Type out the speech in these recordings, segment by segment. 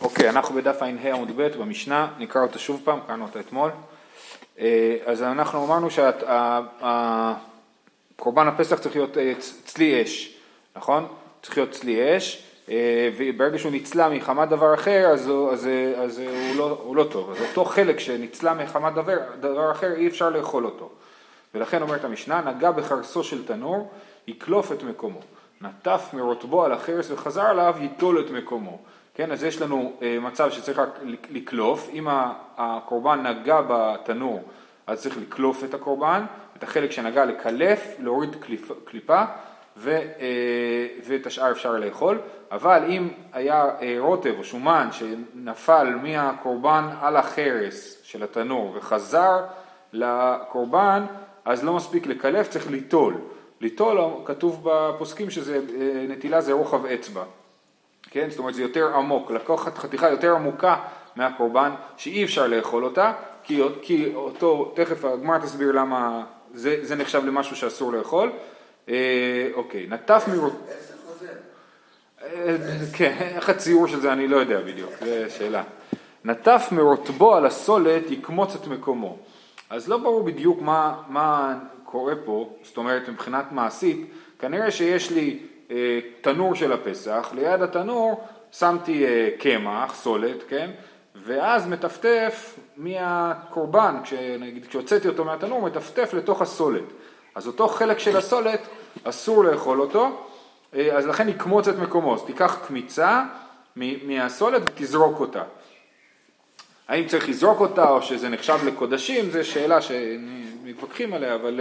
אוקיי, אנחנו בדף ע"ה עמוד ב' במשנה, נקרא אותה שוב פעם, קראנו אותה אתמול. אה, אז אנחנו אמרנו שקורבן הפסח צריך להיות אה, צלי אש, נכון? צריך להיות צלי אש, אה, וברגע שהוא נצלה מחמת דבר אחר, אז, אז, אז הוא, לא, הוא לא טוב. אז אותו חלק שנצלה מחמת דבר, דבר אחר, אי אפשר לאכול אותו. ולכן אומרת המשנה, נגע בחרסו של תנור, יקלוף את מקומו. נטף מרוטבו על החרס וחזר עליו, ייטול את מקומו. כן, אז יש לנו אה, מצב שצריך רק לקלוף, אם הקורבן נגע בתנור אז צריך לקלוף את הקורבן, את החלק שנגע לקלף, להוריד קליפ, קליפה ו, אה, ואת השאר אפשר לאכול, אבל אם היה אה, רוטב או שומן שנפל מהקורבן על החרס של התנור וחזר לקורבן, אז לא מספיק לקלף, צריך ליטול. ליטול, כתוב בפוסקים שזה, נטילה זה רוחב אצבע. כן? זאת אומרת זה יותר עמוק, לקחת חתיכה יותר עמוקה מהקורבן שאי אפשר לאכול אותה, כי, כי אותו, תכף הגמר תסביר למה זה, זה נחשב למשהו שאסור לאכול. אה, אוקיי, נטף מרות... אה, כן, איך הציור של זה אני לא יודע בדיוק, זו שאלה. נטף מרוטבו על הסולת יקמוץ את מקומו. אז לא ברור בדיוק מה, מה קורה פה, זאת אומרת מבחינת מעשית, כנראה שיש לי אה, תנור של הפסח, ליד התנור שמתי אה, קמח, סולת, כן? ואז מטפטף מהקורבן, כשנגיד כשהוצאתי אותו מהתנור, מטפטף לתוך הסולת. אז אותו חלק של הסולת אסור לאכול אותו, אה, אז לכן יקמוץ את מקומו. אז תיקח קמיצה מהסולת ותזרוק אותה. האם צריך לזרוק אותה או שזה נחשב לקודשים, זו שאלה שמתווכחים עליה, אבל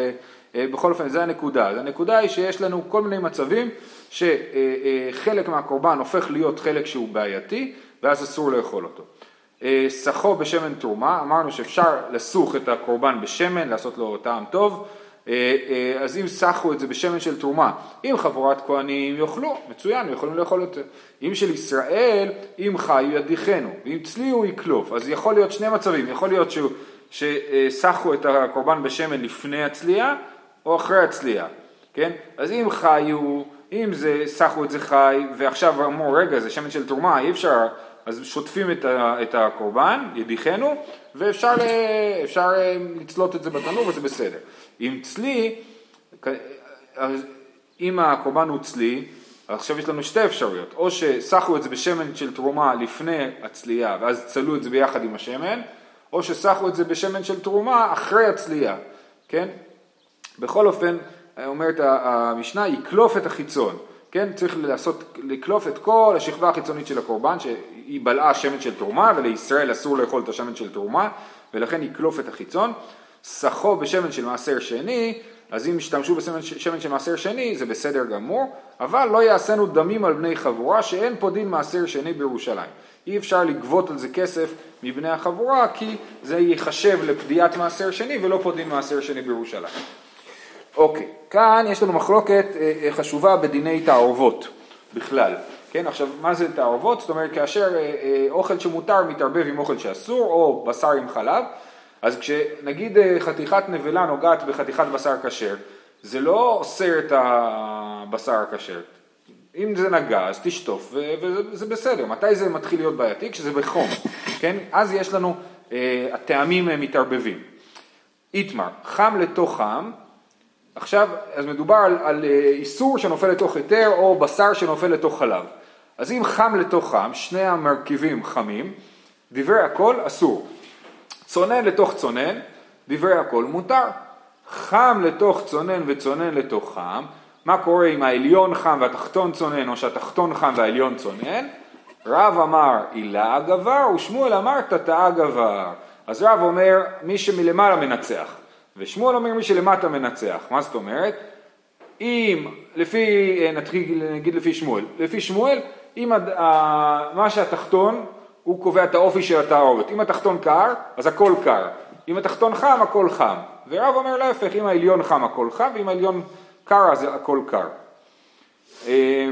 בכל אופן זה הנקודה. הנקודה היא שיש לנו כל מיני מצבים שחלק מהקורבן הופך להיות חלק שהוא בעייתי ואז אסור לאכול אותו. סחו בשמן תרומה, אמרנו שאפשר לסוך את הקורבן בשמן, לעשות לו טעם טוב, אז אם סחו את זה בשמן של תרומה, אם חבורת כהנים יאכלו, מצוין, יכולים לאכול זה. אם של ישראל, אם חיו ידיחנו, ואם צלי הוא יקלוף, אז יכול להיות שני מצבים, יכול להיות שסחו את הקורבן בשמן לפני הצלייה, או אחרי הצלייה, כן? אז אם חיו, אם זה סחו את זה חי, ועכשיו אמרו, רגע, זה שמן של תרומה, אי אפשר, אז שוטפים את, ה, את הקורבן, ידיחנו, ואפשר אפשר אה, לצלות את זה בתנור וזה בסדר. אם צלי, אם הקורבן הוא צלי, עכשיו יש לנו שתי אפשרויות, או שסחו את זה בשמן של תרומה לפני הצלייה, ואז צלו את זה ביחד עם השמן, או שסחו את זה בשמן של תרומה אחרי הצלייה, כן? בכל אופן, אומרת המשנה, יקלוף את החיצון, כן? צריך לעשות, לקלוף את כל השכבה החיצונית של הקורבן, שהיא בלעה שמן של תרומה, ולישראל אסור לאכול את השמן של תרומה, ולכן יקלוף את החיצון. סחו בשמן של מעשר שני, אז אם ישתמשו בשמן של מעשר שני זה בסדר גמור, אבל לא יעשינו דמים על בני חבורה שאין פה דין מעשר שני בירושלים. אי אפשר לגבות על זה כסף מבני החבורה כי זה ייחשב לפדיעת מעשר שני ולא פה דין מעשר שני בירושלים. אוקיי, כאן יש לנו מחלוקת אה, אה, חשובה בדיני תערובות בכלל. כן, עכשיו מה זה תערובות? זאת אומרת כאשר אה, אוכל שמותר מתערבב עם אוכל שאסור או בשר עם חלב, אז כשנגיד חתיכת נבלה נוגעת בחתיכת בשר כשר, זה לא אוסר את הבשר הכשר. אם זה נגע אז תשטוף וזה בסדר. מתי זה מתחיל להיות בעייתי? כשזה בחום, כן? אז יש לנו, הטעמים מתערבבים. איתמר, חם לתוך חם, עכשיו, אז מדובר על, על אה, איסור שנופל לתוך היתר או בשר שנופל לתוך חלב. אז אם חם לתוך חם, שני המרכיבים חמים, דברי הכל אסור. צונן לתוך צונן, דברי הכל מותר. חם לתוך צונן וצונן לתוך חם, מה קורה אם העליון חם והתחתון צונן או שהתחתון חם והעליון צונן? רב אמר עילה הגבר ושמואל אמר תתאה גבר. אז רב אומר מי שמלמעלה מנצח. ושמואל אומר מי שלמטה מנצח, מה זאת אומרת? אם, לפי, אה, נתחיל נגיד לפי שמואל, לפי שמואל, אם מה שהתחתון, הוא קובע את האופי של התערובת, אם התחתון קר, אז הכל קר, אם התחתון חם, הכל חם, ורב אומר להפך, אם העליון חם, הכל חם, ואם העליון קר, אז הכל קר. אה,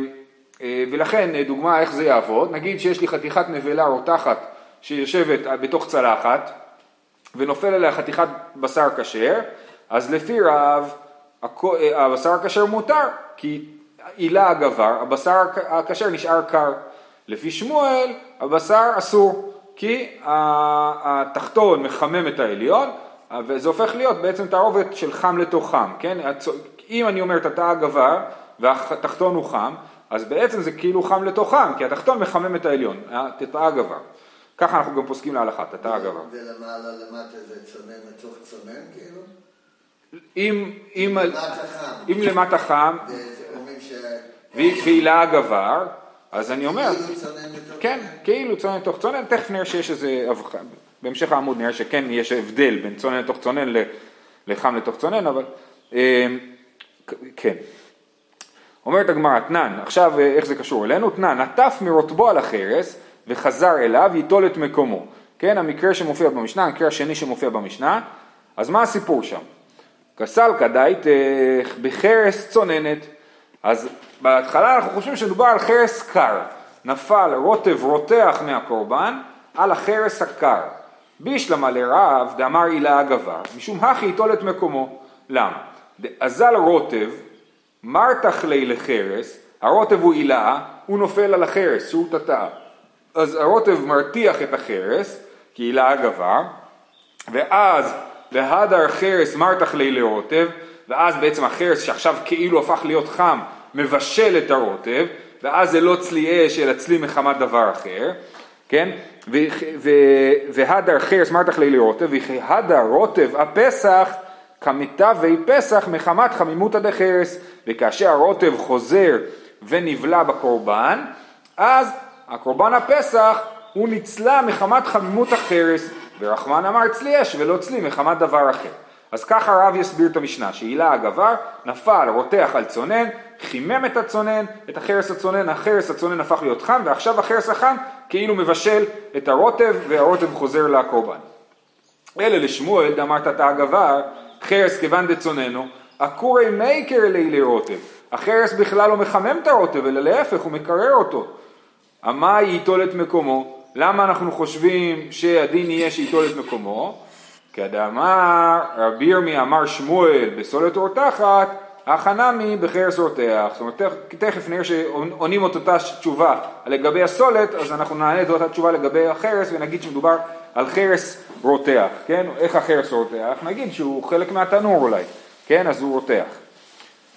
אה, ולכן, דוגמה איך זה יעבוד, נגיד שיש לי חתיכת נבלה רותחת שיושבת בתוך צלחת, ונופל עליה חתיכת בשר כשר, אז לפי רב הבשר הכשר מותר, כי עילה הגבר, הבשר הכשר נשאר קר. לפי שמואל הבשר אסור, כי התחתון מחמם את העליון, וזה הופך להיות בעצם תערובת של חם לתוך חם, כן? אם אני אומר תתאה גבר והתחתון הוא חם, אז בעצם זה כאילו חם לתוך חם, כי התחתון מחמם את העליון, תתאה גבר. ככה אנחנו גם פוסקים להלכה, תתאה גבר. ולמעלה למטה זה צונן לתוך צונן כאילו? אם, אם, למטה חם. אם למטה חם ואומרים ש... והילה גבר, אז אני אומר, כאילו כן. כאילו צונן לתוך צונן, תכף נראה שיש איזה בהמשך העמוד נראה שכן יש הבדל בין צונן לתוך צונן לחם לתוך צונן, אבל אה, כן. אומרת הגמרא, תנן, עכשיו אה, איך זה קשור אלינו? תנן, עטף מרוטבו על החרס וחזר אליו ייטול את מקומו. כן, המקרה שמופיע במשנה, המקרה השני שמופיע במשנה, אז מה הסיפור שם? כסלקא דייתך בחרס צוננת. אז בהתחלה אנחנו חושבים שמדובר על חרס קר. נפל רוטב רותח מהקורבן על החרס הקר. בישלמה לרב דאמר הילה הגבר, משום הכי ייטול את מקומו. למה? אזל רוטב, מרתח לי לחרס, הרוטב הוא הילה, הוא נופל על החרס שהוא תתאה. אז הרוטב מרתיח את החרס, כי הילה הגבר, ואז להדר חרס מרתח לי לרוטב, ואז בעצם החרס שעכשיו כאילו הפך להיות חם, מבשל את הרוטב, ואז זה לא צלי אש אלא צלי מחמת דבר אחר, כן? והדר חרס מרתח לי לרוטב, והדר רוטב הפסח כמיטבי פסח מחמת חמימותא דחרס, וכאשר הרוטב חוזר ונבלע בקורבן, אז הקורבן הפסח הוא נצלה מחמת חמימות החרס, ורחמן אמר צלי אש ולא צלי מחמת דבר אחר. אז ככה הרב יסביר את המשנה, שהילה הגבר נפל רותח על צונן, חימם את הצונן, את החרס הצונן, החרס הצונן הפך להיות חם, ועכשיו החרס החם כאילו מבשל את הרוטב, והרוטב חוזר לקורבן. אלה לשמואל דאמרת תא הגבר, חרס כיוון דצוננו, עקורי מייקר לילי רוטב. החרס בכלל לא מחמם את הרוטב, אלא להפך, הוא מקרר אותו. המה ייטול את מקומו? למה אנחנו חושבים שהדין יהיה שייטול את מקומו? כאדאמר רבי ירמי אמר שמואל בסולת רותחת, החנמי בחרס רותח. זאת אומרת, תכף- נראה שעונים את אותה תשובה לגבי הסולת, אז אנחנו נענה את אותה תשובה לגבי החרס ונגיד שמדובר על חרס רותח, כן? איך החרס רותח? נגיד שהוא חלק מהתנור אולי, כן? אז הוא רותח.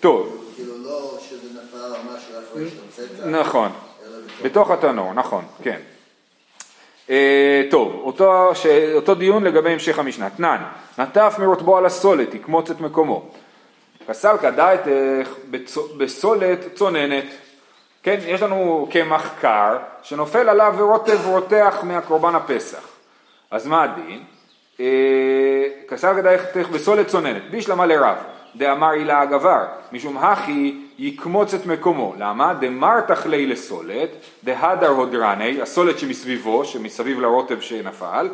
טוב, כאילו לא שזה נפל על משהו אחרי שהוצאת. נכון. בתוך התנור, נכון, כן. אה, טוב, אותו, ש... אותו דיון לגבי המשך המשנה. תנן, נטף מרוטבו על הסולת, יקמוץ את מקומו. פסלקא דייתך בצ- בסולת צוננת. כן, יש לנו קמח קר שנופל עליו ורוטב רותח מהקורבן הפסח. אז מה הדין? אה, כסלקא דייתך בסולת צוננת, בישלמה לרב, דאמר הילה הגבר, משום הכי יקמוץ את מקומו. למה? דמרתח לי לסולת, דהדר הודרני, הסולת שמסביבו, שמסביב לרוטב שנפל,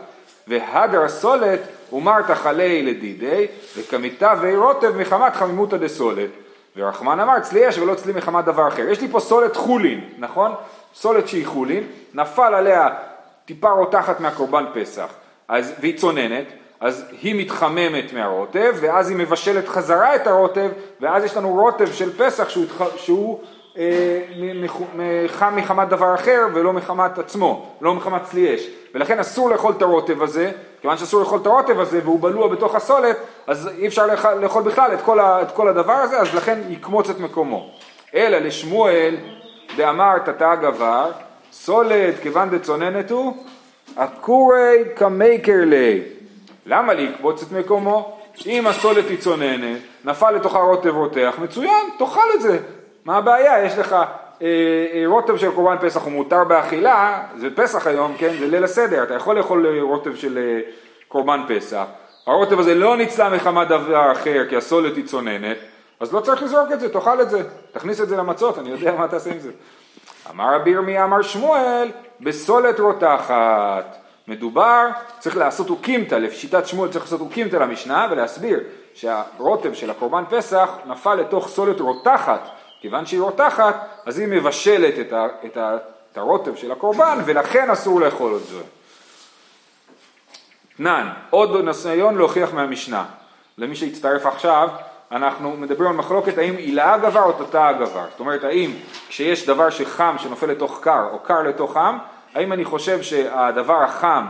והדר הסולת ומרתח עלי לדידי, וכמיטבי רוטב מחמת חמימותא דסולת. ורחמן אמר צלי אש ולא צלי מחמת דבר אחר. יש לי פה סולת חולין, נכון? סולת שהיא חולין, נפל עליה טיפה רותחת מהקורבן פסח, אז, והיא צוננת, אז היא מתחממת מהרוטב, ואז היא מבשלת חזרה את הרוטב, ואז יש לנו רוטב של פסח שהוא, שהוא אה, חם מחמת דבר אחר ולא מחמת עצמו, לא מחמת צלי אש. ולכן אסור לאכול את הרוטב הזה, כיוון שאסור לאכול את הרוטב הזה והוא בלוע בתוך הסולת, אז אי אפשר לאכול, בכלל את כל, ה, את כל הדבר הזה, אז לכן יקמוץ את מקומו. אלא לשמואל דאמר תתא גבר, סולת כיוון דצוננת הוא, עקורי כמייקר לי. למה לקבוץ את מקומו? אם הסולת היא צוננת, נפל לתוכה רוטב רותח, מצוין, תאכל את זה. מה הבעיה? יש לך אה, אה, רוטב של קורבן פסח הוא מותר באכילה, זה פסח היום, כן? זה ליל הסדר, אתה יכול לאכול אה, רוטב של אה, קורבן פסח. הרוטב הזה לא ניצלה מחמת דבר אחר, כי הסולת היא צוננת, אז לא צריך לזרוק את זה, תאכל את זה. תכניס את זה למצות, אני יודע מה תעשה עם זה. אמר רבי ירמיה אמר שמואל, בסולת רותחת. מדובר, צריך לעשות אוקימתא, לשיטת שמואל צריך לעשות אוקימתא למשנה ולהסביר שהרוטב של הקורבן פסח נפל לתוך סולת רותחת, כיוון שהיא רותחת, אז היא מבשלת את, ה, את, ה, את הרוטב של הקורבן ולכן אסור לאכול את זה. תנן, עוד ניסיון להוכיח מהמשנה. למי שהצטרף עכשיו, אנחנו מדברים על מחלוקת האם עילה הגבר או תתא הגבר. זאת אומרת, האם כשיש דבר שחם שנופל לתוך קר או קר לתוך חם, האם אני חושב שהדבר החם,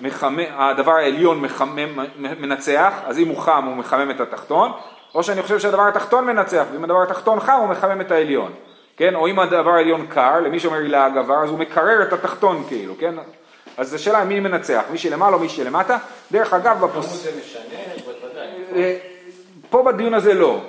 מחמם, הדבר העליון מחמם, מנצח, אז אם הוא חם הוא מחמם את התחתון, או שאני חושב שהדבר התחתון מנצח, ואם הדבר התחתון חם הוא מחמם את העליון. כן? או אם הדבר העליון קר, למי שאומר עילה הגבר, אז הוא מקרר את התחתון כאילו, כן? אז זו שאלה מי מנצח, מי שלמעלה או מי שלמטה. דרך אגב, בפוס... זה משנה, בוודאי. אה, פה בדיון הזה לא.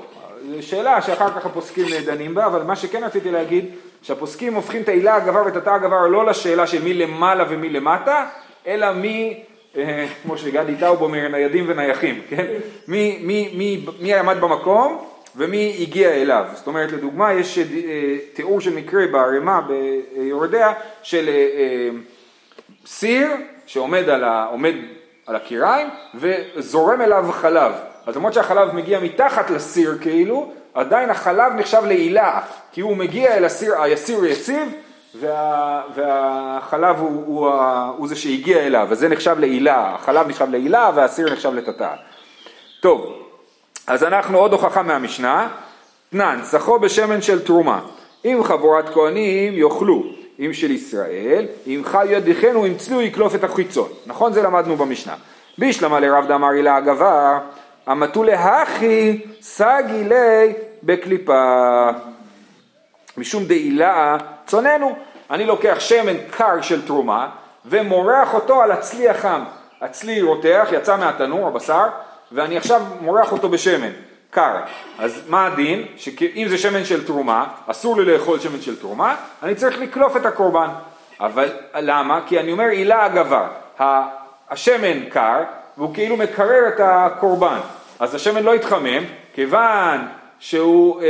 שאלה שאחר כך הפוסקים דנים בה, אבל מה שכן רציתי להגיד, שהפוסקים הופכים את העילה הגבר ואת התא הגבר לא לשאלה של מי למעלה ומי למטה, אלא מי, אה, כמו שגדי טאוב אומר, ניידים ונייחים, כן? מי, מי, מי, מי עמד במקום ומי הגיע אליו. זאת אומרת, לדוגמה, יש אה, תיאור של מקרה בערימה ביורדיה של אה, סיר שעומד על, ה, על הקיריים וזורם אליו חלב. אז למרות שהחלב מגיע מתחת לסיר כאילו, עדיין החלב נחשב לעילה, כי הוא מגיע אל הסיר, הסיר יציב וה, והחלב הוא, הוא, הוא, זה שהגיע אליו, וזה נחשב לעילה, החלב נחשב לעילה והסיר נחשב לטאטא. טוב, אז אנחנו עוד הוכחה מהמשנה, תנן, סחו בשמן של תרומה, אם חבורת כהנים יאכלו, אם של ישראל, אם חי ידיכנו אם צלו יקלוף את החיצון, נכון? זה למדנו במשנה. בישלמה לרב דאמר הילה הגבר, המתו להכי סגי לי בקליפה. משום דעילה צוננו. אני לוקח שמן קר של תרומה ומורח אותו על הצלי החם. הצלי רותח, יצא מהתנור, הבשר, ואני עכשיו מורח אותו בשמן, קר. אז מה הדין? שאם זה שמן של תרומה, אסור לי לאכול שמן של תרומה, אני צריך לקלוף את הקורבן. אבל למה? כי אני אומר עילה הגבר. השמן קר והוא כאילו מקרר את הקורבן. אז השמן לא יתחמם, כיוון שהוא אה,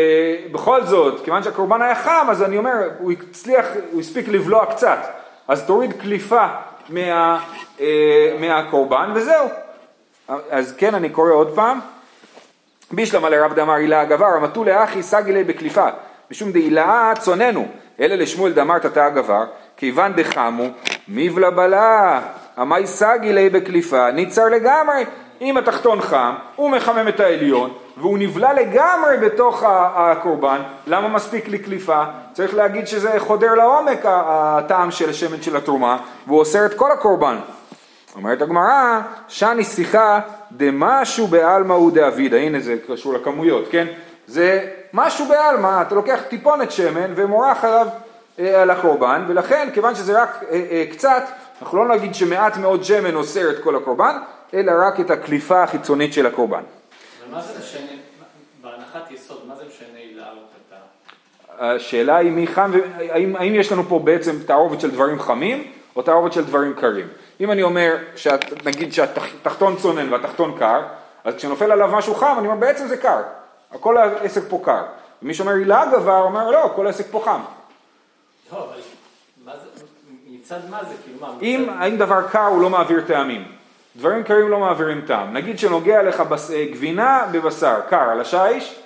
בכל זאת, כיוון שהקורבן היה חם, אז אני אומר, הוא הצליח, הוא הספיק לבלוע קצת, אז תוריד קליפה מה, אה, מהקורבן וזהו. אז כן, אני קורא עוד פעם. בישלמה לרב דמר הילה הגבר, המתו לאחי סגילי בקליפה, משום דהילאה צוננו, אלה לשמואל דמר תתא הגבר, כיוון דחמו, מבלה בלה, סגילי בקליפה, ניצר לגמרי, אם התחתון חם, הוא מחמם את העליון, והוא נבלע לגמרי בתוך הקורבן, למה מספיק לי קליפה? צריך להגיד שזה חודר לעומק הטעם של השמן של התרומה, והוא אוסר את כל הקורבן. אומרת הגמרא, שאני שיחה דמשהו בעלמא הוא דאבידא, הנה זה קשור לכמויות, כן? זה משהו בעלמא, אתה לוקח טיפונת שמן ומורח עליו אה, על הקורבן, ולכן כיוון שזה רק אה, אה, קצת, אנחנו לא נגיד שמעט מאוד שמן אוסר את כל הקורבן, אלא רק את הקליפה החיצונית של הקורבן. ומה זה משנה, בהנחת יסוד, מה זה משנה לעלות את השאלה היא מי חם, האם, האם יש לנו פה בעצם תערובת של דברים חמים או תערובת של דברים קרים. אם אני אומר, שאת, נגיד שהתחתון צונן והתחתון קר, אז כשנופל עליו משהו חם, אני אומר בעצם זה קר, כל העסק פה קר. ומי שאומר הילה גבר, אומר לא, כל העסק פה חם. לא, אבל מה זה, מצד מה זה, כאילו מה? אם, האם דבר קר הוא לא מעביר טעמים. דברים קרים לא מעבירים טעם. נגיד שנוגע לך בס... אה, גבינה בבשר קר על השיש,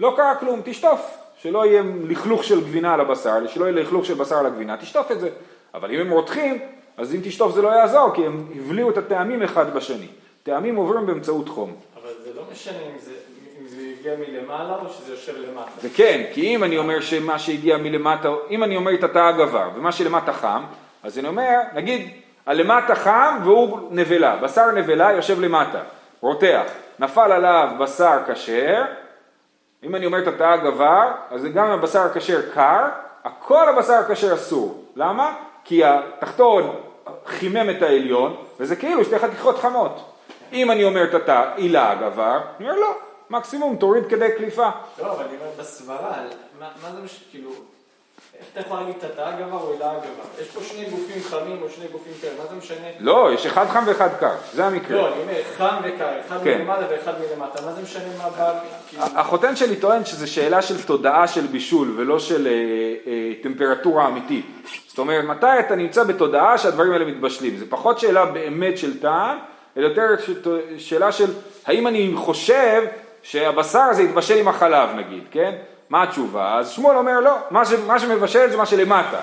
לא קרה כלום, תשטוף. שלא יהיה לכלוך של גבינה על הבשר, שלא יהיה לכלוך של בשר על הגבינה, תשטוף את זה. אבל אם הם רותחים, אז אם תשטוף זה לא יעזור, כי הם הבליעו את הטעמים אחד בשני. טעמים עוברים באמצעות חום. אבל זה לא משנה אם זה, אם זה הגיע מלמעלה או שזה יושב למטה. זה כן, כי אם אני אומר שמה שהגיע מלמטה, אם אני אומר את התא הגבר ומה שלמטה חם, אז אני אומר, נגיד הלמטה חם והוא נבלה, בשר נבלה יושב למטה, רותח, נפל עליו בשר כשר, אם אני אומר את התא הגבר, אז גם הבשר הכשר קר, הכל הבשר הכשר אסור. למה? כי התחתון חימם את העליון, וזה כאילו שתי חתיכות חמות. אם אני אומר את התא עילה הגבר, אני אומר לא, מקסימום תוריד כדי קליפה. לא, אבל אני אומר בסברה, מה זה מש... כאילו... אתה יכול להגיד תתא הגבר או הילה הגבר? יש פה שני גופים חמים או שני גופים קרים, מה זה משנה? לא, יש אחד חם ואחד קר, זה המקרה. לא, אני אומר חם וקר, אחד כן. מלמעלה ואחד מלמטה, מה זה משנה מה בא... כאילו- החותן שלי טוען שזה שאלה של תודעה של בישול ולא של אה, אה, טמפרטורה אמיתית. זאת אומרת, מתי אתה נמצא בתודעה שהדברים האלה מתבשלים? זה פחות שאלה באמת של טעם, אלא יותר שאלה של האם אני חושב שהבשר הזה יתבשל עם החלב נגיד, כן? מה התשובה? אז שמואל אומר לא, מה, ש, מה שמבשל זה מה שלמטה,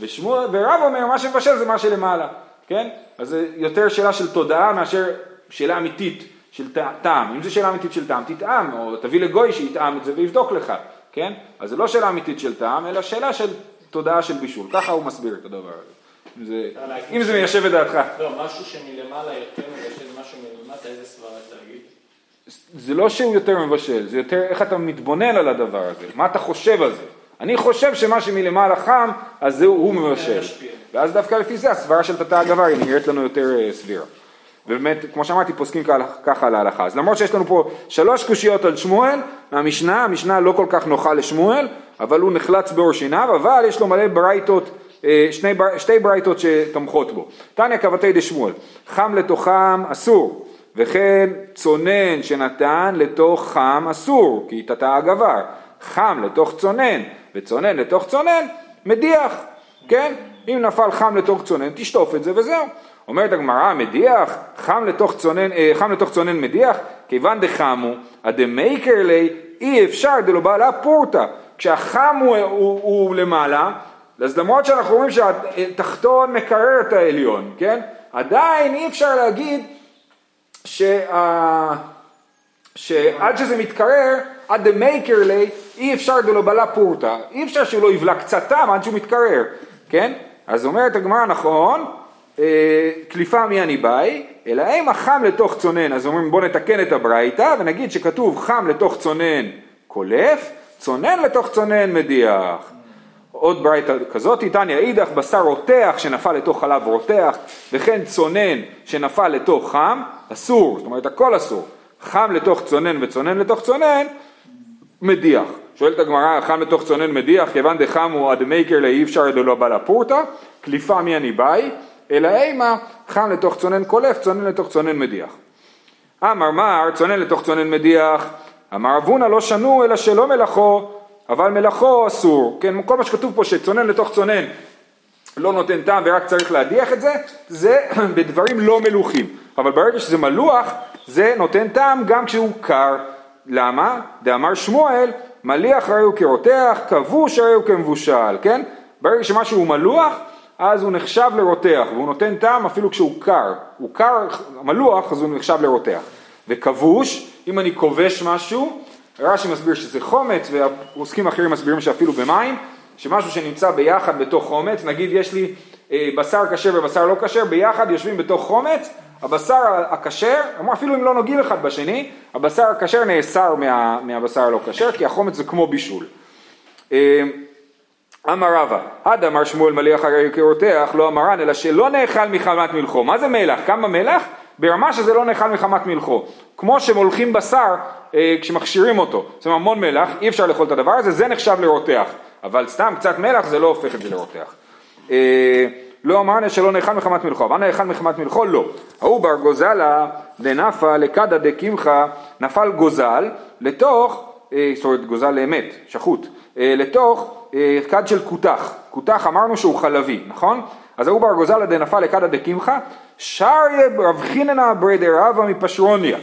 ושמואל, ורב אומר מה שמבשל זה מה שלמעלה, כן? אז זה יותר שאלה של תודעה מאשר שאלה אמיתית של טעם. אם זו שאלה אמיתית של טעם, תטעם, או תביא לגוי שיטעם את זה ויבדוק לך, כן? אז זה לא שאלה אמיתית של טעם, אלא שאלה של תודעה של בישול. ככה הוא מסביר את הדבר הזה. אם זה, אם זה מיישב את דעתך. לא, משהו שמלמעלה יותר מבשל משהו מלמטה, איזה סברה תגיד? זה לא שהוא יותר מבשל, זה יותר איך אתה מתבונן על הדבר הזה, מה אתה חושב על זה. אני חושב שמה שמלמעלה חם, אז זה הוא מבשל. ואז דווקא לפי זה הסברה של תתא הגבר היא נראית לנו יותר אה, סבירה. ובאמת, כמו שאמרתי, פוסקים ככה- על ההלכה. אז למרות שיש לנו פה שלוש קושיות על שמואל, מהמשנה, המשנה לא כל כך נוחה לשמואל, אבל הוא נחלץ בעור שיניו, אבל יש לו מלא ברייתות, אה, שני, שתי ברייתות שתומכות בו. תניא קבתי דשמואל, חם לתוכם אסור, וכן צונן שנתן לתוך חם אסור, כי תתא הגבר. חם לתוך צונן, וצונן לתוך צונן, מדיח, כן? אם נפל חם לתוך צונן, תשטוף את זה וזהו. אומרת הגמרא, מדיח, חם לתוך צונן, אה, חם לתוך צונן מדיח, כיוון דחמו, הדמייקר לי, אי אפשר דלא בעלה פורתא. כשהחם הוא, הוא, הוא למעלה, אז למרות שאנחנו רואים שהתחתון מקרר את העליון, כן? עדיין אי אפשר להגיד שה... שעד שזה מתקרר, עד דמייקר לי, אי אפשר דלא בלה פורתא, אי אפשר שהוא לא יבלע קצת טעם עד שהוא מתקרר, כן? אז אומרת הגמרא, נכון, אה, קליפה מי אני באי, אלא אם החם לתוך צונן, אז אומרים בוא נתקן את הברייתא ונגיד שכתוב חם לתוך צונן קולף, צונן לתוך צונן מדיח. עוד ברייתא כזאת, תניא אידך בשר רותח שנפל לתוך חלב רותח, וכן צונן שנפל לתוך חם, אסור, זאת אומרת הכל אסור. חם לתוך צונן וצונן לתוך צונן, מדיח. שואלת הגמרא, חם לתוך צונן מדיח, כיוון דחם הוא עד מייקר לאי אפשר דלא בא לפורתא, קליפה מי אני באי, אלא אימה, חם לתוך צונן קולף, צונן לתוך צונן מדיח. אמר מר, צונן לתוך צונן מדיח, אמר אבונה לא שנו אלא שלא מלאכו, אבל מלאכו אסור. כן, כל מה שכתוב פה שצונן לתוך צונן לא נותן טעם ורק צריך להדיח את זה, זה בדברים לא מלוכים. אבל ברגע שזה מלוח, זה נותן טעם גם כשהוא קר. למה? דאמר שמואל, מליח הרי הוא כרותח, כבוש הרי הוא כמבושל, כן? ברגע שמשהו הוא מלוח, אז הוא נחשב לרותח, והוא נותן טעם אפילו כשהוא קר. הוא קר, מלוח, אז הוא נחשב לרותח. וכבוש, אם אני כובש משהו, רש"י מסביר שזה חומץ, ועוסקים אחרים מסבירים שאפילו במים, שמשהו שנמצא ביחד בתוך חומץ, נגיד יש לי אה, בשר כשר ובשר לא כשר, ביחד יושבים בתוך חומץ, הבשר הכשר, אפילו אם לא נוגעים אחד בשני, הבשר הכשר נאסר מה, מהבשר הלא כשר, כי החומץ זה כמו בישול. אה, אמר רבא, עד אמר שמואל מליח הרי כרותח, לא אמרן, אלא שלא נאכל מחמת מלכו. מה זה מלח? כמה מלח? ברמה שזה לא נאכל מחמת מלכו. כמו שמולכים בשר אה, כשמכשירים אותו. אומרת המון מלח, אי אפשר לאכול את הדבר הזה, זה נחשב לרותח. אבל סתם קצת מלח זה לא הופך את זה לרותח. אה, לא אמרנה שלא נאכל מחמת מלכו, אבל נאכל מחמת מלכו לא. ההוא בר גוזלה דנפה לקדא דקמחא, נפל גוזל לתוך, אה, זאת אומרת גוזל לאמת, שחוט, אה, לתוך אה, כד של כותח. כותח אמרנו שהוא חלבי, נכון? אז ההוא בר גוזלה דנפל לקדא דקמחא, שריה רב חיננה ברדר רבא מפשרוניה.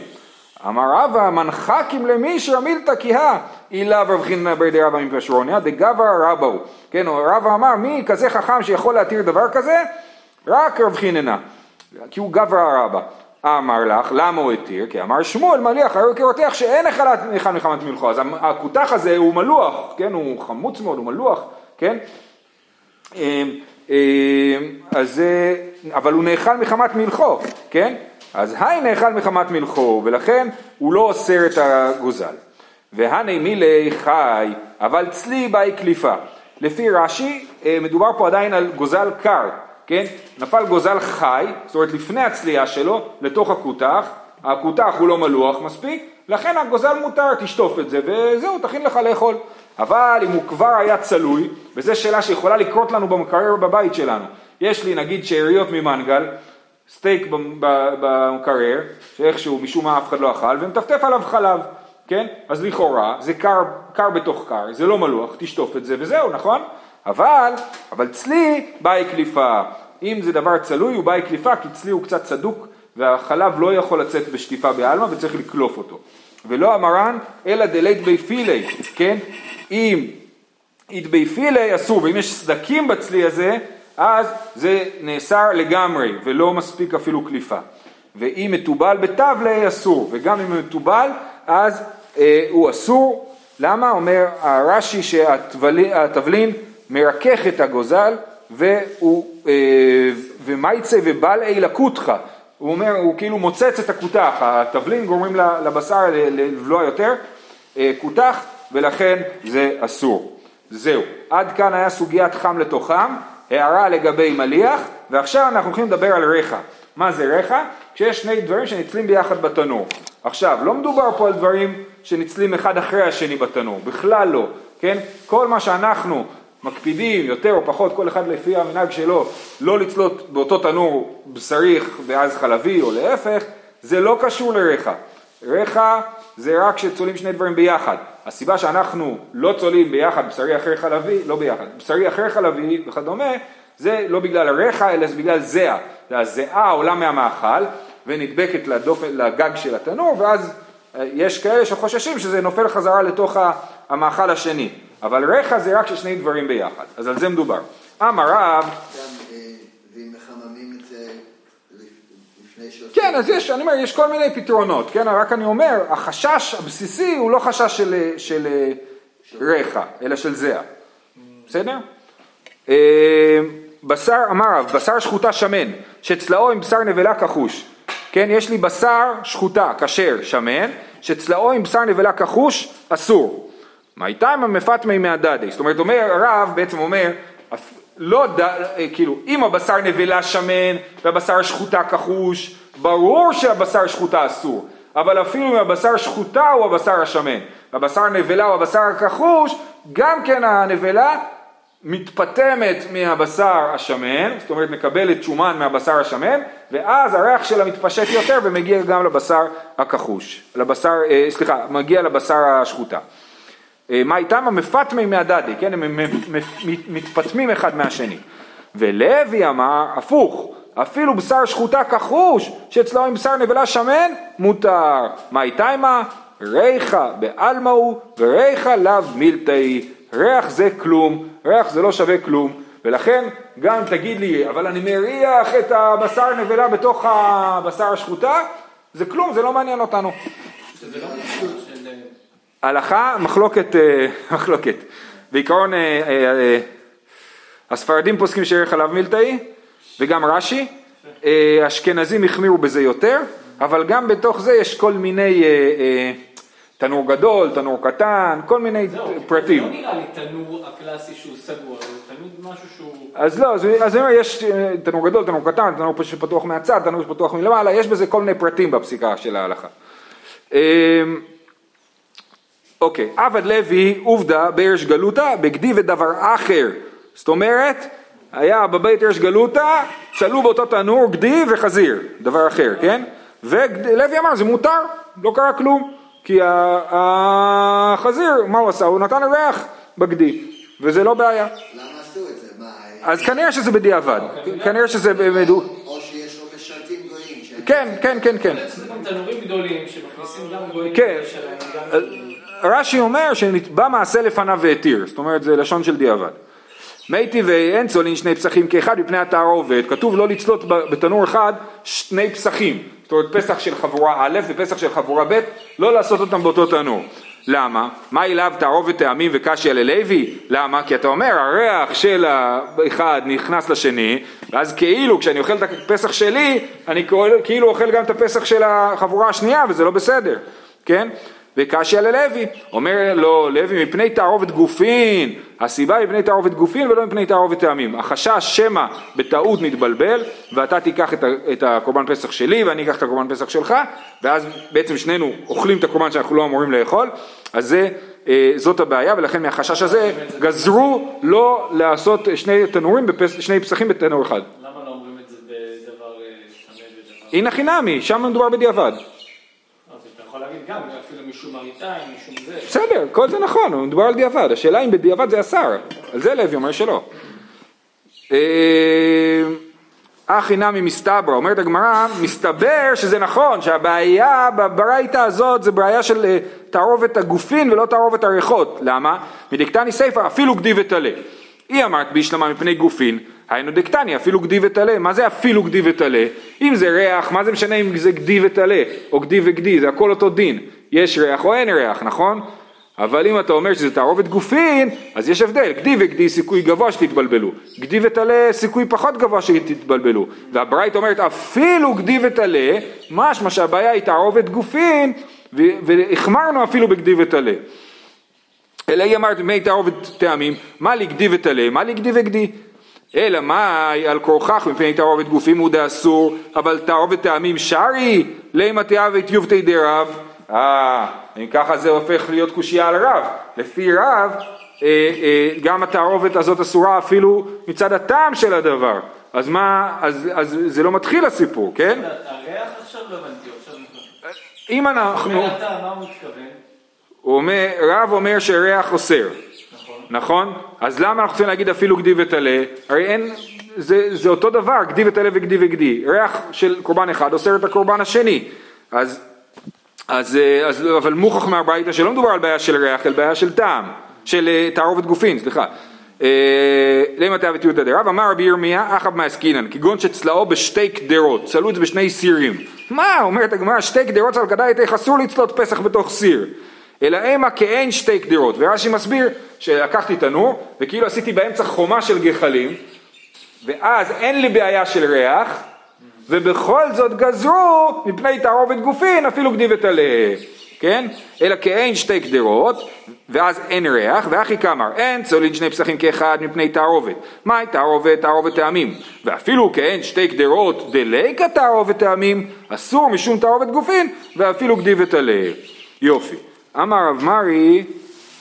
אמר רבא מנחקים למישרא מילתא כיהה אילה רב חיננה ברדר רבא מפשרוניה דגבר רבא הוא. כן, רבא אמר מי כזה חכם שיכול להתיר דבר כזה? רק רב חיננה. כי הוא גבר הרבה. אמר לך, למה הוא התיר? כי אמר שמואל מליח, הרי הוא כרותח שאין אחד מחמת מלכו. אז הכותח הזה הוא מלוח, כן, הוא חמוץ מאוד, הוא מלוח, כן? אמ, אמ, אז, אה, אבל הוא נאכל מחמת מלכו, כן? אז היי נאכל מחמת מלכו, ולכן הוא לא אוסר את הגוזל. והני מילי חי, אבל צלי באי קליפה. לפי רש"י, אה, מדובר פה עדיין על גוזל קר, כן? נפל גוזל חי, זאת אומרת לפני הצלייה שלו, לתוך הכותח, הכותח הוא לא מלוח מספיק, לכן הגוזל מותר, תשטוף את זה, וזהו, תכין לך לאכול. אבל אם הוא כבר היה צלוי, וזו שאלה שיכולה לקרות לנו במקרר בבית שלנו, יש לי נגיד שאריות ממנגל, סטייק במקרר, שאיכשהו משום מה אף אחד לא אכל, ומטפטף עליו חלב, כן? אז לכאורה זה קר, קר בתוך קר, זה לא מלוח, תשטוף את זה וזהו, נכון? אבל, אבל צלי באי קליפה, אם זה דבר צלוי הוא באי קליפה, כי צלי הוא קצת צדוק והחלב לא יכול לצאת בשטיפה בעלמא וצריך לקלוף אותו. ולא המרן, אלא דלית בי פילי, כן? אם איתבי פילי אסור, ואם יש סדקים בצלי הזה, אז זה נאסר לגמרי, ולא מספיק אפילו קליפה. ואם מתובל בתבלי אסור, וגם אם מתובל אז אה, הוא אסור, למה? אומר הרש"י שהתבלין מרכך את הגוזל והוא, אה, ומייצא ובלעי לקותך, הוא אומר, הוא כאילו מוצץ את הכותח, התבלין גורמים לבשר לבלוע יותר, אה, כותח, ולכן זה אסור. זהו, עד כאן היה סוגיית חם לתוכם, הערה לגבי מליח, ועכשיו אנחנו הולכים לדבר על רחה. מה זה רחה? כשיש שני דברים שנצלים ביחד בתנור. עכשיו, לא מדובר פה על דברים שנצלים אחד אחרי השני בתנור, בכלל לא, כן? כל מה שאנחנו מקפידים יותר או פחות, כל אחד לפי המנהג שלו, לא לצלות באותו תנור בשריך ואז חלבי או להפך, זה לא קשור לרחה. רחה זה רק כשצולים שני דברים ביחד. הסיבה שאנחנו לא צולים ביחד בשרי אחרי חלבי, לא ביחד, בשרי אחרי חלבי וכדומה, זה לא בגלל הרחה אלא זה בגלל זיעה. הזיעה עולה מהמאכל ונדבקת לדופן, לגג של התנור ואז אה, יש כאלה שחוששים שזה נופל חזרה לתוך המאכל השני. אבל רחה זה רק ששני דברים ביחד, אז על זה מדובר. אמר רב... אה, לפני שעושים... כן, אז יש, אני אומר, יש כל מיני פתרונות, כן? רק אני אומר, החשש הבסיסי הוא לא חשש של, של רחה, אלא של זהה. בסדר? אה, בשר, אמר רב, בשר שחוטה שמן, שצלעו עם בשר נבלה כחוש. כן, יש לי בשר שחוטה, כשר, שמן, שצלעו עם בשר נבלה כחוש, אסור. מה איתם המפטמי מהדדי? זאת אומרת, אומר הרב, בעצם אומר, לא, ד, כאילו, אם הבשר נבלה שמן והבשר שחוטה כחוש, ברור שהבשר שחוטה אסור, אבל אפילו אם הבשר שחוטה הוא הבשר השמן, והבשר נבלה הוא הבשר הכחוש, גם כן הנבלה מתפטמת מהבשר השמן, זאת אומרת מקבלת שומן מהבשר השמן, ואז הריח שלה מתפשט יותר ומגיע גם לבשר הכחוש, לבשר, אה, סליחה, מגיע לבשר השחוטה. אה, מה איתם המפטמי מהדדי, כן, הם מתפטמים אחד מהשני. ולוי אמר, הפוך, אפילו בשר שחוטה כחוש, שאצלו עם בשר נבלה שמן, מותר. מה איתמה? ריחה בעלמא הוא, וריחה לאו מילתאי. ריח זה כלום, ריח זה לא שווה כלום, ולכן גם תגיד לי, אבל אני מריח את הבשר נבלה בתוך הבשר השחוטה, זה כלום, זה לא מעניין אותנו. שזה לא הלכה, מחלוקת, אה, מחלוקת. בעיקרון אה, אה, הספרדים פוסקים שערך עליו מילתאי, וגם רש"י, אשכנזים החמירו בזה יותר, אבל גם בתוך זה יש כל מיני תנור גדול, תנור קטן, כל מיני זהו, פרטים. זה לא נראה לי תנור הקלאסי שהוא סגור, זה תנור משהו שהוא... אז לא, אז, אז יש תנור גדול, תנור קטן, תנור שפתוח מהצד, תנור שפתוח מלמעלה, יש בזה כל מיני פרטים בפסיקה של ההלכה. אוקיי, עבד לוי עובדה בארש גלותא בגדי ודבר אחר. זאת אומרת, היה בבית ארש גלותא, צלו באותו תנור גדי וחזיר, דבר אחר, כן? ולוי אמר זה מותר, לא קרה כלום, כי החזיר, מה הוא עשה? הוא נתן ריח בגדי, וזה לא בעיה. למה עשו את זה? מה... אז כנראה שזה בדיעבד, כנראה שזה... או שיש לו משרתים גויים. כן, כן, כן, כן. תנורים גדולים שמכניסים גם גויים. כן. רש"י אומר שבא מעשה לפניו והתיר, זאת אומרת זה לשון של דיעבד. מי טבעי אין צולין שני פסחים כאחד מפני התערובת, כתוב לא לצלות בתנור אחד שני פסחים, זאת אומרת פסח של חבורה א' ופסח של חבורה ב', לא לעשות אותם באותו תנור. למה? מה אליו תערובת טעמים וקשיא ללוי? למה? כי אתה אומר הריח של האחד נכנס לשני ואז כאילו כשאני אוכל את הפסח שלי אני כאילו אוכל גם את הפסח של החבורה השנייה וזה לא בסדר, כן? וקשיא ללוי, אומר לו לוי מפני תערובת גופין, הסיבה היא מפני תערובת גופין ולא מפני תערובת טעמים, החשש שמא בטעות נתבלבל ואתה תיקח את הקורבן פסח שלי ואני אקח את הקורבן פסח שלך ואז בעצם שנינו אוכלים את הקורבן שאנחנו לא אמורים לאכול, אז זה, אה, זאת הבעיה ולכן מהחשש הזה גזרו לא לעשות שני תנורים, בפס, שני פסחים בתנור אחד. למה לא אומרים את זה בדבר אה, שמן ודבר? הנה חינמי, שם מדובר בדיעבד. יכול להגיד גם, אפילו משום מראיתיים, משום זה. בסדר, כל זה נכון, מדובר על דיעבד, השאלה אם בדיעבד זה אסר, על זה לוי אומר שלא. אחי נמי מסתברא, אומרת הגמרא, מסתבר שזה נכון, שהבעיה ברייתא הזאת זה בעיה של אה, תערובת הגופין ולא תערובת הריחות, למה? מדקתני סיפא אפילו גדי וטלה. היא אמרת בישלמה מפני גופין, היינו דקטני, אפילו גדי וטלה. מה זה אפילו גדי וטלה? אם זה ריח, מה זה משנה אם זה גדי וטלה, או גדי וגדי, זה הכל אותו דין. יש ריח או אין ריח, נכון? אבל אם אתה אומר שזה תערובת גופין, אז יש הבדל, גדי וגדי סיכוי גבוה שתתבלבלו, גדי וטלה סיכוי פחות גבוה שתתבלבלו, והברייט אומרת אפילו גדי וטלה, משמע שהבעיה היא תערובת גופין, והחמרנו אפילו בגדי וטלה. אלא היא אמרת מי תערובת טעמים, מה לי גדי וטלה, מה לי גדי וגדי. אלא מה על כורכך מפני תערובת גופים הוא דאסור, אבל תערובת טעמים שרי, לימא תיאבת יובתי דרב. אה, אם ככה זה הופך להיות קושייה על רב. לפי רב, אה, אה, גם התערובת הזאת אסורה אפילו מצד הטעם של הדבר. אז מה, אז, אז זה לא מתחיל הסיפור, כן? הריח עכשיו לא הבנתי, עכשיו אם אנחנו... אומר אתה, מה הוא מתכוון? הוא אומר, רב אומר שריח אוסר, נכון. אז למה אנחנו צריכים להגיד אפילו גדי וטלה? הרי אין, זה, זה אותו דבר, גדי וטלה וגדי וגדי. ריח של קורבן אחד אוסר את הקורבן השני. אז, אז, אה, אז אבל מוכח מהברייתא שלא מדובר על בעיה של ריח, אלא בעיה של טעם, של אה, תערובת גופין, סליחה. למה תאוות יהודה דרב, אמר רבי ירמיה, אחב מעסקינן, כגון שצלעו בשתי קדרות, צלו את בשני סירים. מה, אומרת הגמרא, שתי קדרות איך אסור לצלות פסח בתוך סיר. אלא המה כאין שתי קדרות, ורש"י מסביר שלקחתי תנור, וכאילו עשיתי באמצע חומה של גחלים, ואז אין לי בעיה של ריח, ובכל זאת גזרו מפני תערובת גופין אפילו גדי וטלה, כן? אלא כאין שתי קדרות, ואז אין ריח, ואחי כמר, אין צולין שני פסחים כאחד מפני תערובת. מהי תערובת? תערובת טעמים. ואפילו כאין שתי קדרות דליקה תערובת טעמים, אסור משום תערובת גופין, ואפילו גדי וטלה. יופי. אמר רב מרי,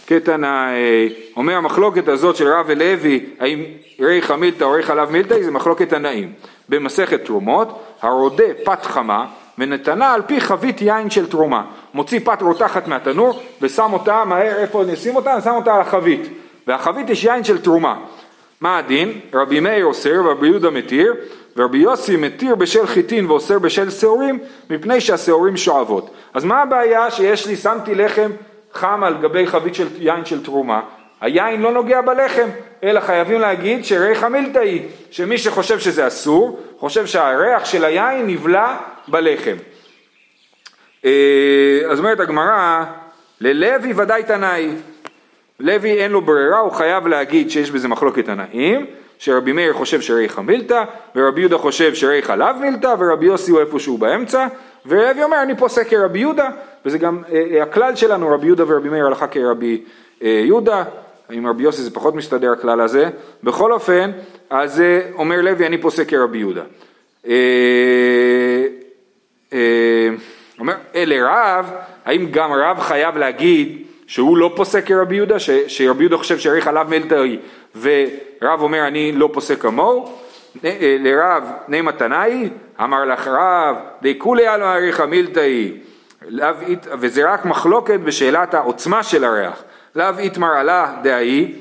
כתנאי, אומר המחלוקת הזאת של רב ולוי, האם ריחא מילתא או ריחא לאו מילתא, זה מחלוקת תנאים. במסכת תרומות, הרודה פת חמה ונתנה על פי חבית יין של תרומה. מוציא פת רותחת מהתנור ושם אותה, מהר איפה נשים אותה? שם אותה על החבית. והחבית יש יין של תרומה. מה הדין? רבי מאיר אוסר ורבי יהודה מתיר ורבי יוסי מתיר בשל חיטין ואוסר בשל שעורים מפני שהשעורים שואבות. אז מה הבעיה שיש לי, שמתי לחם חם על גבי חבית של יין של תרומה, היין לא נוגע בלחם, אלא חייבים להגיד שריחא מילתא היא, שמי שחושב שזה אסור, חושב שהריח של היין נבלע בלחם. אה, אז אומרת הגמרא, ללוי ודאי תנאי. לוי אין לו ברירה, הוא חייב להגיד שיש בזה מחלוקת תנאים, שרבי מאיר חושב שריחא מילתא, ורבי יהודה חושב שריחא לאו מילתא, ורבי יוסי הוא איפשהו באמצע, ולוי אומר אני פוסק כרבי יהודה, וזה גם אה, אה, הכלל שלנו, רבי יהודה ורבי מאיר הלכה כרבי יהודה, עם רבי יוסי זה פחות מסתדר הכלל הזה, בכל אופן, אז אומר לוי אני פוסק כרבי יהודה. אומר, לרב, האם גם רב חייב להגיד שהוא לא פוסק כרבי יהודה, ש, שרבי יהודה חושב שעריך עליו מלטרי, ורב אומר אני לא פוסק כמוהו? אה, לרב נעמה תנאי, אמר לך רב, דכולי עלמא עריכא מילתאי, וזה רק מחלוקת בשאלת העוצמה של הריח. לאו איתמר עלה דאי,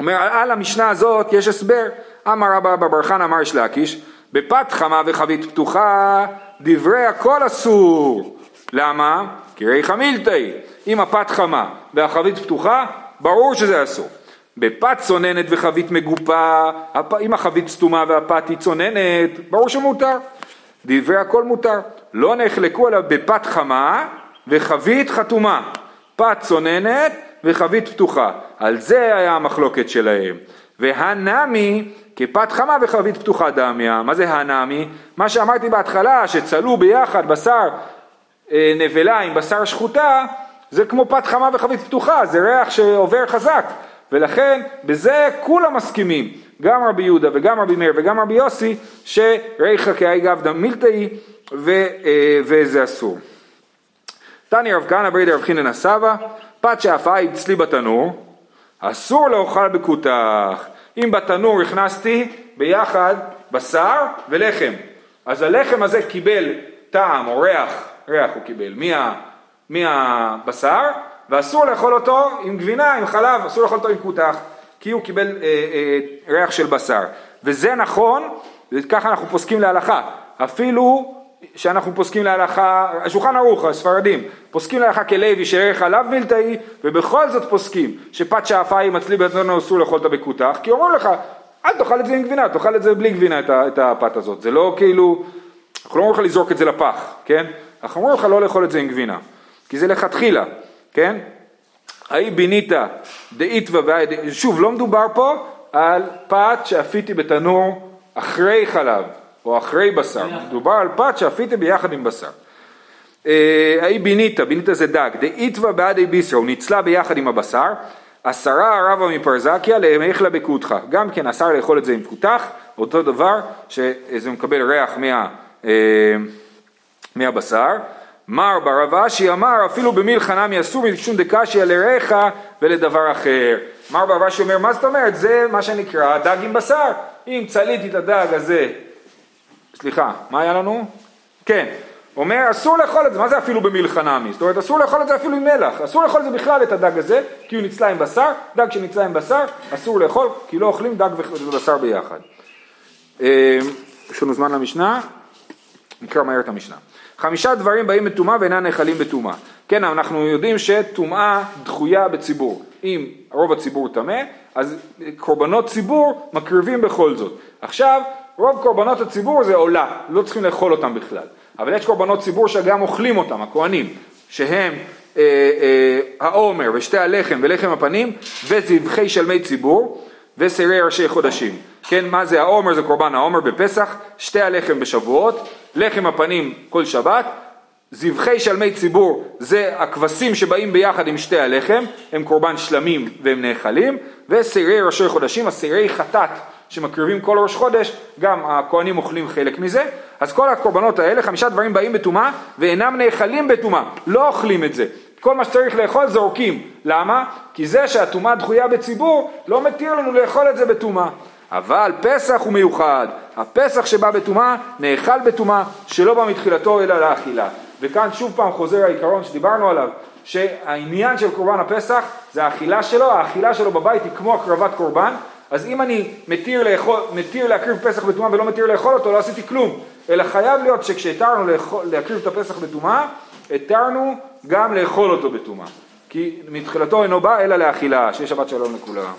אומר על המשנה הזאת יש הסבר, אמר רבא בר חנא אמר יש להקיש, בפת חמה וחבית פתוחה דברי הכל אסור. למה? כי ריחא מילתאי. אם הפת חמה והחבית פתוחה, ברור שזה אסור. בפת צוננת וחבית מגופה, אם החבית סתומה והפת היא צוננת, ברור שמותר. דברי הכל מותר. לא נחלקו עליו בפת חמה וחבית חתומה. פת צוננת וחבית פתוחה. על זה היה המחלוקת שלהם. והנמי כפת חמה וחבית פתוחה דמיה. מה זה הנמי? מה שאמרתי בהתחלה, שצלו ביחד בשר נבלה עם בשר שחוטה, זה כמו פת חמה וחבית פתוחה, זה ריח שעובר חזק. ולכן בזה כולם מסכימים, גם רבי יהודה וגם רבי מאיר וגם רבי יוסי, שריחא כאי גבדא מילתאי אה, וזה אסור. תני רב כהנא ברידי רב חינן הסבא, פת שאף היא אצלי בתנור, אסור לאוכל בכותח. אם בתנור הכנסתי ביחד בשר ולחם, אז הלחם הזה קיבל טעם או ריח, ריח הוא קיבל, מה, מהבשר, ואסור לאכול אותו עם גבינה, עם חלב, אסור לאכול אותו עם כותח, כי הוא קיבל אה, אה, ריח של בשר. וזה נכון, וככה אנחנו פוסקים להלכה. אפילו שאנחנו פוסקים להלכה, השולחן ערוך, הספרדים, פוסקים להלכה כלוי שערך עליו מילתאי, ובכל זאת פוסקים שפת שעפה היא מצלי בתנונו אסור לאכול אותה בכותח, כי אומרים לך, אל תאכל את זה עם גבינה, תאכל את זה בלי גבינה, את הפת הזאת. זה לא כאילו, אנחנו לא אומרים לך לזרוק את זה לפח, כן? אנחנו אומרים לך לא לאכול את זה עם גבינה, כי זה לכתחילה, כן? האי בינית דאיתווה והי... שוב, לא מדובר פה על פת שאפיתי בתנור אחרי חלב, או אחרי בשר, מדובר על פת שאפיתי ביחד עם בשר. אה, האי ביניתא, ביניתא זה דג, דאיתווה בעדי ביסרא, הוא ניצלה ביחד עם הבשר, עשרה רבא מפרזקיה לאמיכלה בקודחה, גם כן אסר לאכול את זה עם פותח, אותו דבר שזה מקבל ריח מה, אה, מהבשר. מר ברב אשי אמר אפילו במילחא נמי אסור משום דקשיא לריחה ולדבר אחר. מר ברב אשי אומר מה זאת אומרת זה מה שנקרא דג עם בשר, אם צליתי את הדג הזה סליחה, מה היה לנו? כן, אומר אסור לאכול את זה, מה זה אפילו במלחנמי? זאת אומרת אסור לאכול את זה אפילו עם מלח, אסור לאכול את זה בכלל את הדג הזה, כי הוא נצלה עם בשר, דג שנצלה עם בשר, אסור לאכול, כי לא אוכלים דג ובשר ביחד. אה, יש לנו זמן למשנה? נקרא מהר את המשנה. חמישה דברים באים בטומאה ואינם נאכלים בטומאה. כן, אנחנו יודעים שטומאה דחויה בציבור. אם רוב הציבור טמא, אז קורבנות ציבור מקריבים בכל זאת. עכשיו, רוב קורבנות הציבור זה עולה, לא צריכים לאכול אותם בכלל. אבל יש קורבנות ציבור שגם אוכלים אותם, הכהנים, שהם אה, אה, העומר ושתי הלחם ולחם הפנים וזבחי שלמי ציבור וסירי ראשי חודשים. כן, מה זה העומר? זה קורבן העומר בפסח, שתי הלחם בשבועות, לחם הפנים כל שבת, זבחי שלמי ציבור זה הכבשים שבאים ביחד עם שתי הלחם, הם קורבן שלמים והם נאכלים, וסירי ראשי חודשים, הסירי חטאת שמקריבים כל ראש חודש, גם הכהנים אוכלים חלק מזה. אז כל הקורבנות האלה, חמישה דברים באים בטומאה ואינם נאכלים בטומאה, לא אוכלים את זה. כל מה שצריך לאכול זורקים. למה? כי זה שהטומאה דחויה בציבור לא מתיר לנו לאכול את זה בטומאה. אבל פסח הוא מיוחד, הפסח שבא בטומאה נאכל בטומאה שלא בא מתחילתו אלא לאכילה. וכאן שוב פעם חוזר העיקרון שדיברנו עליו, שהעניין של קורבן הפסח זה האכילה שלו, האכילה שלו בבית היא כמו הקרבת קורבן, אז אם אני מתיר, לאכול, מתיר להקריב פסח בטומאה ולא מתיר לאכול אותו, לא עשיתי כלום, אלא חייב להיות שכשהתרנו להקריב את הפסח בטומאה, התרנו גם לאכול אותו בטומאה. כי מתחילתו אינו בא אלא לאכילה, שיהיה שבת שלום לכולם.